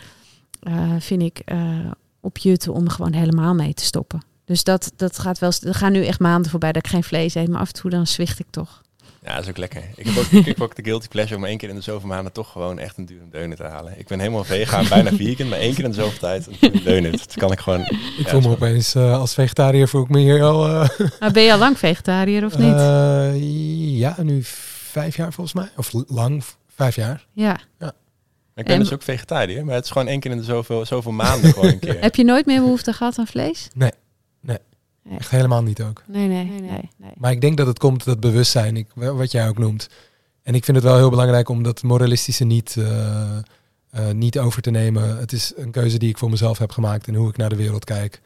S3: uh, vind ik, uh, opjutten om gewoon helemaal mee te stoppen. Dus dat, dat gaat wel, er gaan nu echt maanden voorbij dat ik geen vlees eet, maar af en toe dan zwicht ik toch.
S2: Ja, dat is ook lekker. Ik heb ook, ik heb ook de guilty pleasure om één keer in de zoveel maanden toch gewoon echt een dure deunen te halen. Ik ben helemaal vegan, bijna (laughs) vegan, maar één keer in de zoveel tijd een deunen. Dat kan ik gewoon...
S1: Ik ja, voel me opeens uh, als vegetariër voel ik me hier al... Uh,
S3: maar ben je al lang vegetariër of niet?
S1: Uh, ja, nu vijf jaar volgens mij. Of lang, vijf jaar.
S3: Ja.
S1: ja.
S2: Ik ben en... dus ook vegetariër, maar het is gewoon één keer in de zoveel, zoveel maanden gewoon een (laughs) keer.
S3: Heb je nooit meer behoefte gehad aan vlees?
S1: Nee. Nee. Echt helemaal niet ook.
S3: Nee, nee, nee, nee, nee.
S1: Maar ik denk dat het komt, dat bewustzijn, ik, wat jij ook noemt. En ik vind het wel heel belangrijk om dat moralistische niet, uh, uh, niet over te nemen. Het is een keuze die ik voor mezelf heb gemaakt en hoe ik naar de wereld kijk.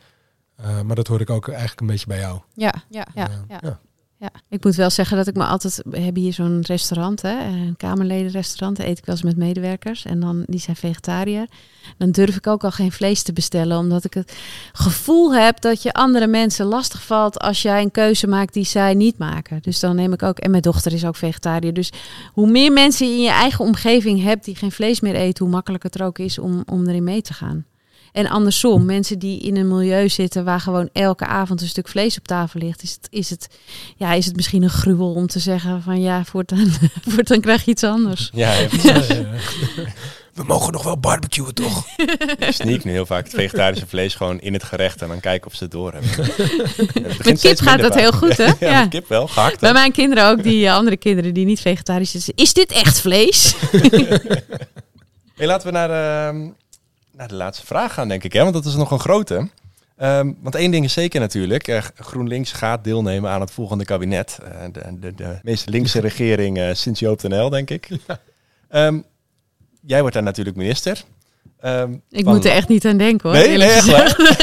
S1: Uh, maar dat hoor ik ook eigenlijk een beetje bij jou.
S3: Ja, ja, ja. ja. ja. Ja, ik moet wel zeggen dat ik me altijd. We hebben hier zo'n restaurant, hè, een Kamerledenrestaurant. Daar eet ik wel eens met medewerkers. En dan, die zijn vegetariër. Dan durf ik ook al geen vlees te bestellen. Omdat ik het gevoel heb dat je andere mensen lastig valt. als jij een keuze maakt die zij niet maken. Dus dan neem ik ook. En mijn dochter is ook vegetariër. Dus hoe meer mensen in je eigen omgeving hebt die geen vlees meer eten. hoe makkelijker het er ook is om, om erin mee te gaan. En andersom, mensen die in een milieu zitten waar gewoon elke avond een stuk vlees op tafel ligt, is het, is het, ja, is het misschien een gruwel om te zeggen van ja, voortaan, (laughs) voortaan krijg je iets anders. (laughs)
S2: Ja, ja,
S1: We mogen nog wel barbecuen, toch?
S2: Ik sneak nu heel vaak het vegetarische vlees gewoon in het gerecht en dan kijken of ze het door hebben. (laughs)
S3: Met kip gaat dat heel goed, hè?
S2: ja, ja. kip wel, gehakt.
S3: Bij mijn kinderen ook, die andere kinderen die niet vegetarisch zijn. Is dit echt vlees?
S2: hey, laten we naar de, naar de laatste vraag gaan, denk ik. Hè? Want dat is nog een grote. Um, want één ding is zeker natuurlijk, uh, GroenLinks gaat deelnemen aan het volgende kabinet. Uh, de, de, de, meest linkse regering uh, sinds Joop den L, denk ik. Ja. Um, jij wordt daar natuurlijk minister.
S3: Um, ik van... moet er echt niet aan denken hoor.
S2: Nee, nee echt waar. (laughs)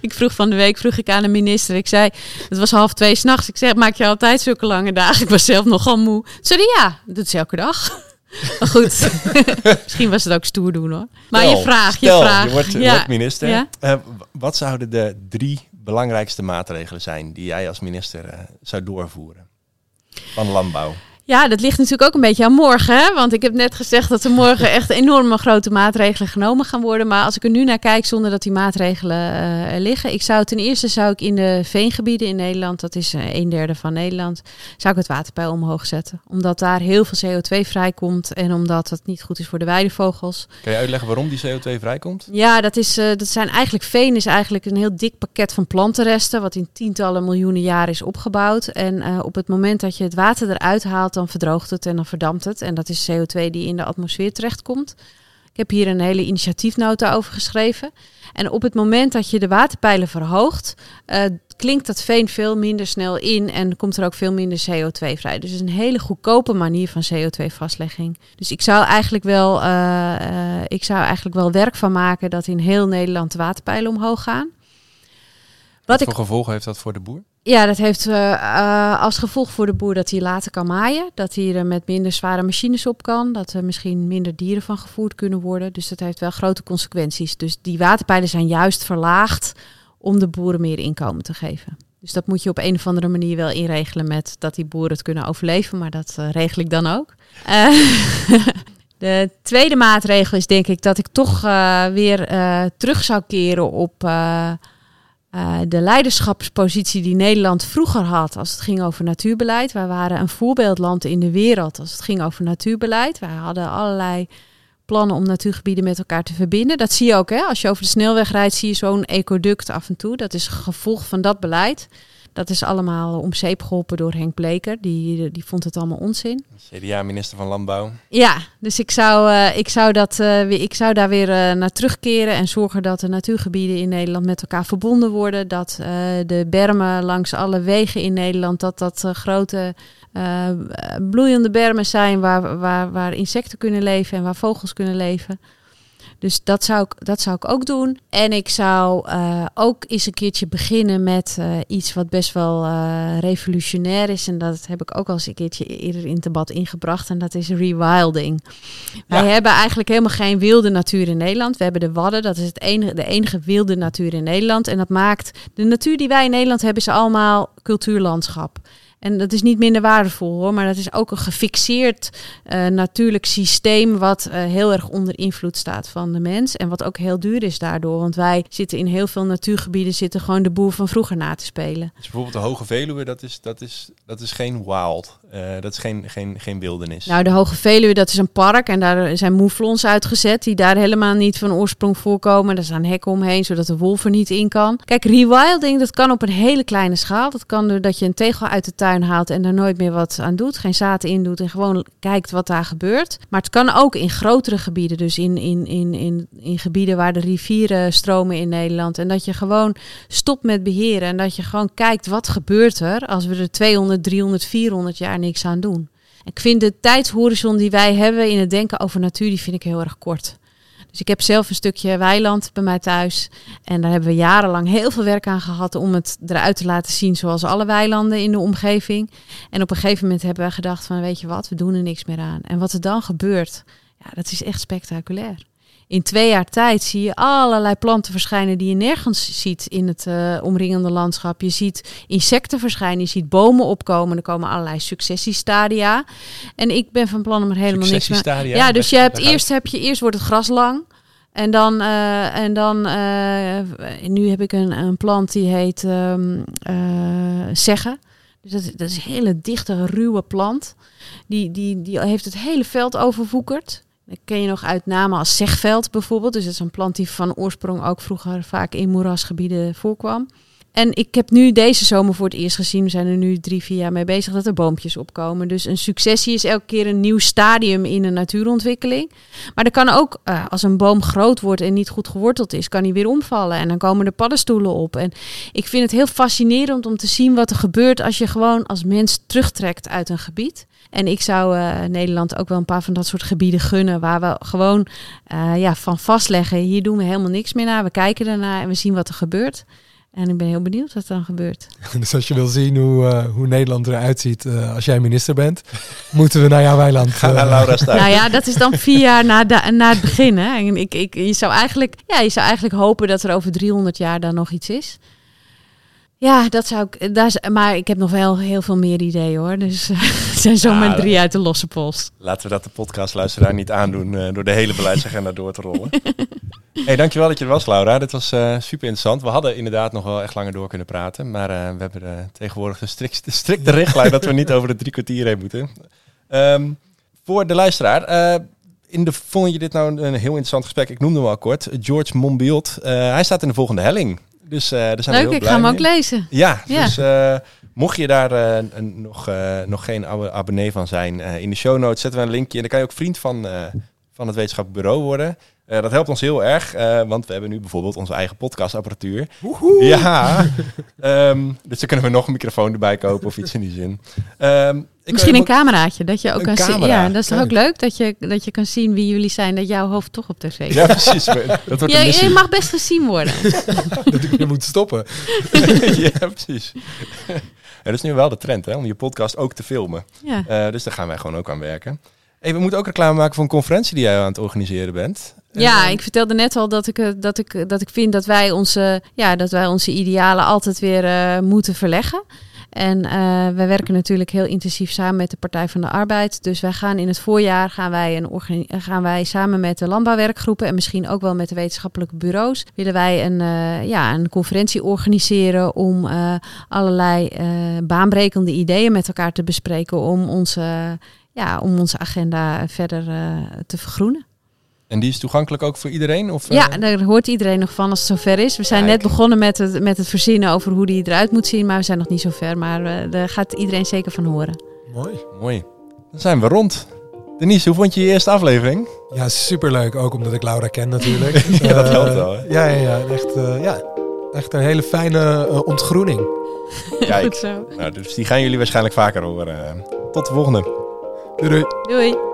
S3: ik vroeg van de week vroeg ik aan de minister. Ik zei, het was half twee s'nachts. Ik zeg, maak je altijd zulke lange dagen? Ik was zelf nogal moe. Ze zei ja, dat is elke dag. (laughs) Maar goed, (laughs) misschien was het ook stoer doen hoor. Maar stel, je vraag, je vraag.
S2: Je wordt, ja. wordt minister. Ja? Uh, wat zouden de drie belangrijkste maatregelen zijn die jij als minister uh, zou doorvoeren van landbouw?
S3: Ja, dat ligt natuurlijk ook een beetje aan morgen. Hè? Want ik heb net gezegd dat er morgen echt enorme grote maatregelen genomen gaan worden. Maar als ik er nu naar kijk, zonder dat die maatregelen uh, er liggen. Ik zou ten eerste zou ik in de veengebieden in Nederland, dat is uh, een derde van Nederland, zou ik het waterpeil omhoog zetten. Omdat daar heel veel CO2 vrijkomt en omdat het niet goed is voor de weidevogels.
S2: Kan je uitleggen waarom die CO2 vrijkomt?
S3: Ja, dat, is, uh, dat zijn eigenlijk veen is eigenlijk een heel dik pakket van plantenresten. Wat in tientallen miljoenen jaren is opgebouwd. En op het moment dat je het water eruit haalt dan verdroogt het en dan verdampt het. En dat is CO2 die in de atmosfeer terechtkomt. Ik heb hier een hele initiatiefnota over geschreven. En op het moment dat je de waterpeilen verhoogt, uh, klinkt dat veen veel minder snel in en komt er ook veel minder CO2 vrij. Dus het is een hele goedkope manier van CO2-vastlegging. Dus ik zou eigenlijk wel, uh, uh, ik zou eigenlijk wel werk van maken dat in heel Nederland de waterpeilen omhoog gaan.
S2: Wat, Wat voor ik... gevolgen heeft dat voor de boer?
S3: Ja, dat heeft uh, uh, als gevolg voor de boer dat hij later kan maaien. Dat hij er met minder zware machines op kan. Dat er misschien minder dieren van gevoerd kunnen worden. Dus dat heeft wel grote consequenties. Dus die waterpijlen zijn juist verlaagd om de boeren meer inkomen te geven. Dus dat moet je op een of andere manier wel inregelen met dat die boeren het kunnen overleven. Maar dat uh, regel ik dan ook. (laughs) De tweede maatregel is denk ik dat ik toch weer terug zou keren op uh, de leiderschapspositie die Nederland vroeger had als het ging over natuurbeleid. Wij waren een voorbeeldland in de wereld als het ging over natuurbeleid. Wij hadden allerlei plannen om natuurgebieden met elkaar te verbinden. Dat zie je ook, hè? als je over de snelweg rijdt, zie je zo'n ecoduct af en toe. Dat is een gevolg van dat beleid. Dat is allemaal om zeep geholpen door Henk Bleker. Die, die vond het allemaal onzin.
S2: CDA-minister van Landbouw.
S3: Ja, dus ik zou, uh, ik zou, dat, uh, ik zou daar weer uh, naar terugkeren en zorgen dat de natuurgebieden in Nederland met elkaar verbonden worden. Dat de bermen langs alle wegen in Nederland, dat dat grote bloeiende bermen zijn waar, waar, waar insecten kunnen leven en waar vogels kunnen leven. Dus dat zou, ik, dat zou ik ook doen. En ik zou uh, ook eens een keertje beginnen met uh, iets wat best wel uh, revolutionair is. En dat heb ik ook al eens een keertje eerder in het debat ingebracht. En dat is rewilding. Ja. Wij hebben eigenlijk helemaal geen wilde natuur in Nederland. We hebben de Wadden, dat is het enige, de enige wilde natuur in Nederland. En dat maakt, de natuur die wij in Nederland hebben, is allemaal cultuurlandschap. En dat is niet minder waardevol hoor, maar dat is ook een gefixeerd uh, natuurlijk systeem wat uh, heel erg onder invloed staat van de mens. En wat ook heel duur is daardoor. Want wij zitten in heel veel natuurgebieden zitten gewoon de boer van vroeger na te spelen.
S2: Dus bijvoorbeeld de Hoge Veluwe, dat is, dat is, dat is geen wild. Uh, dat is geen, geen, geen wildernis.
S3: Nou, de Hoge Veluwe, dat is een park en daar zijn moeflons uitgezet die daar helemaal niet van oorsprong voorkomen. Daar staan hekken omheen, zodat de wolf er niet in kan. Kijk, rewilding, dat kan op een hele kleine schaal. Dat kan doordat je een tegel uit de tuin haalt en er nooit meer wat aan doet, geen zaten in doet en gewoon kijkt wat daar gebeurt. Maar het kan ook in grotere gebieden, dus in, in, in, in, in gebieden waar de rivieren stromen in Nederland. En dat je gewoon stopt met beheren en dat je gewoon kijkt wat gebeurt er als we er 200, 300, 400 jaar niks aan doen. Ik vind de tijdshorizon die wij hebben in het denken over natuur, die vind ik heel erg kort. Dus ik heb zelf een stukje weiland bij mij thuis. En daar hebben we jarenlang heel veel werk aan gehad om het eruit te laten zien zoals alle weilanden in de omgeving. En op een gegeven moment hebben we gedacht van weet je wat, we doen er niks meer aan. En wat er dan gebeurt, ja, dat is echt spectaculair. In twee jaar tijd zie je allerlei planten verschijnen die je nergens ziet in het uh, omringende landschap. Je ziet insecten verschijnen, je ziet bomen opkomen. Er komen allerlei successiestadia. En ik ben van plan om er helemaal niks meer. Ja, dus je hebt eerst, heb je, eerst wordt het gras lang. En dan, uh, en dan uh, nu heb ik een, een plant die heet um, zeggen. Dus dat, dat is een hele dichte, ruwe plant. Die, die, die heeft het hele veld overwoekerd. Dat ken je nog uit namen als zegveld bijvoorbeeld. Dus dat is een plant die van oorsprong ook vroeger vaak in moerasgebieden voorkwam. En ik heb nu deze zomer voor het eerst gezien, we zijn er nu drie, vier jaar mee bezig, dat er boompjes opkomen. Dus een successie is elke keer een nieuw stadium in een natuurontwikkeling. Maar er kan ook, uh, als een boom groot wordt en niet goed geworteld is, kan hij weer omvallen. En dan komen er paddenstoelen op. En ik vind het heel fascinerend om te zien wat er gebeurt als je gewoon als mens terugtrekt uit een gebied. En ik zou uh, Nederland ook wel een paar van dat soort gebieden gunnen. Waar we gewoon uh, ja, van vastleggen. Hier doen we helemaal niks meer naar. We kijken ernaar en we zien wat er gebeurt. En ik ben heel benieuwd wat er dan gebeurt. (laughs)
S1: Dus als je wil zien hoe, uh, hoe Nederland eruit ziet uh, als jij minister bent, (laughs) moeten we naar jouw weiland.
S2: Ga naar Laura staan.
S3: nou ja, dat is dan vier jaar na, de, na het begin. Hè. En ik, ik, je, zou eigenlijk, ja, je zou eigenlijk hopen dat er over 300 jaar dan nog iets is. Ja, dat zou ik. Daar, maar ik heb nog wel heel veel meer ideeën hoor. Dus (laughs) het zijn zomaar ja, drie uit de losse post.
S2: Laten we dat de podcastluisteraar niet aandoen uh, door de hele beleidsagenda door te rollen. (laughs) hey, dankjewel dat je er was, Laura. Dit was uh, super interessant. We hadden inderdaad nog wel echt langer door kunnen praten. Maar uh, we hebben tegenwoordig de strikte, strikte richtlijn dat we niet over de drie kwartier heen moeten. Um, voor de luisteraar. in de, vond je dit nou een heel interessant gesprek? Ik noemde hem al kort. George Monbiot. hij staat in de volgende helling. Dus uh, daar zijn
S3: Leuk,
S2: we heel
S3: ik ga hem ook lezen.
S2: Ja, ja. dus uh, mocht je daar uh, nog, nog geen abonnee van zijn, in de show notes zetten we een linkje. En dan kan je ook vriend van, van het wetenschappelijk bureau worden. dat helpt ons heel erg, want we hebben nu bijvoorbeeld onze eigen podcastapparatuur.
S1: Woehoe.
S2: Ja, um, (laughs) dus dan kunnen we nog een microfoon erbij kopen of iets in die zin. Um,
S3: Misschien een cameraatje, dat je ook kan zien. Ja, dat is toch ook leuk dat je, dat je kan zien wie jullie zijn, dat jouw hoofd toch op tv is.
S2: Ja, (laughs) precies. Dat wordt
S3: ja, je mag best gezien worden. (laughs)
S1: dat ik je moet stoppen. (laughs)
S2: ja, precies. Dat is nu wel de trend, hè, om je podcast ook te filmen.
S3: Ja.
S2: Uh, dus daar gaan wij gewoon ook aan werken. Hey, we moeten ook reclame maken voor een conferentie die jij aan het organiseren bent.
S3: Ja, ik vertelde net al dat ik, dat ik, dat ik vind dat wij onze, ja, dat wij onze idealen altijd weer uh, moeten verleggen. En uh, wij werken natuurlijk heel intensief samen met de Partij van de Arbeid. Dus wij gaan in het voorjaar gaan wij, gaan wij samen met de landbouwwerkgroepen en misschien ook wel met de wetenschappelijke bureaus, willen wij een, uh, ja, een conferentie organiseren om uh, allerlei baanbrekende ideeën met elkaar te bespreken om onze, ja, om onze agenda verder te vergroenen.
S2: En die is toegankelijk ook voor iedereen? Of,
S3: ja, uh... daar hoort iedereen nog van als het zover is. We zijn net begonnen met het, met het verzinnen over hoe die eruit moet zien. Maar we zijn nog niet zo ver. Maar uh, daar gaat iedereen zeker van horen.
S1: Mooi.
S2: Mooi. Dan zijn we rond. Denise, hoe vond je je eerste aflevering?
S1: Ja, superleuk. Ook omdat ik Laura ken natuurlijk. (laughs)
S2: ja, dat helpt wel. Hè?
S1: Ja, ja, ja. Echt, uh, ja. echt een hele fijne ontgroening.
S2: Kijk, (laughs) Goed zo. Nou, dus die gaan jullie waarschijnlijk vaker horen. Tot de volgende.
S1: Doei. doei.
S3: Doei.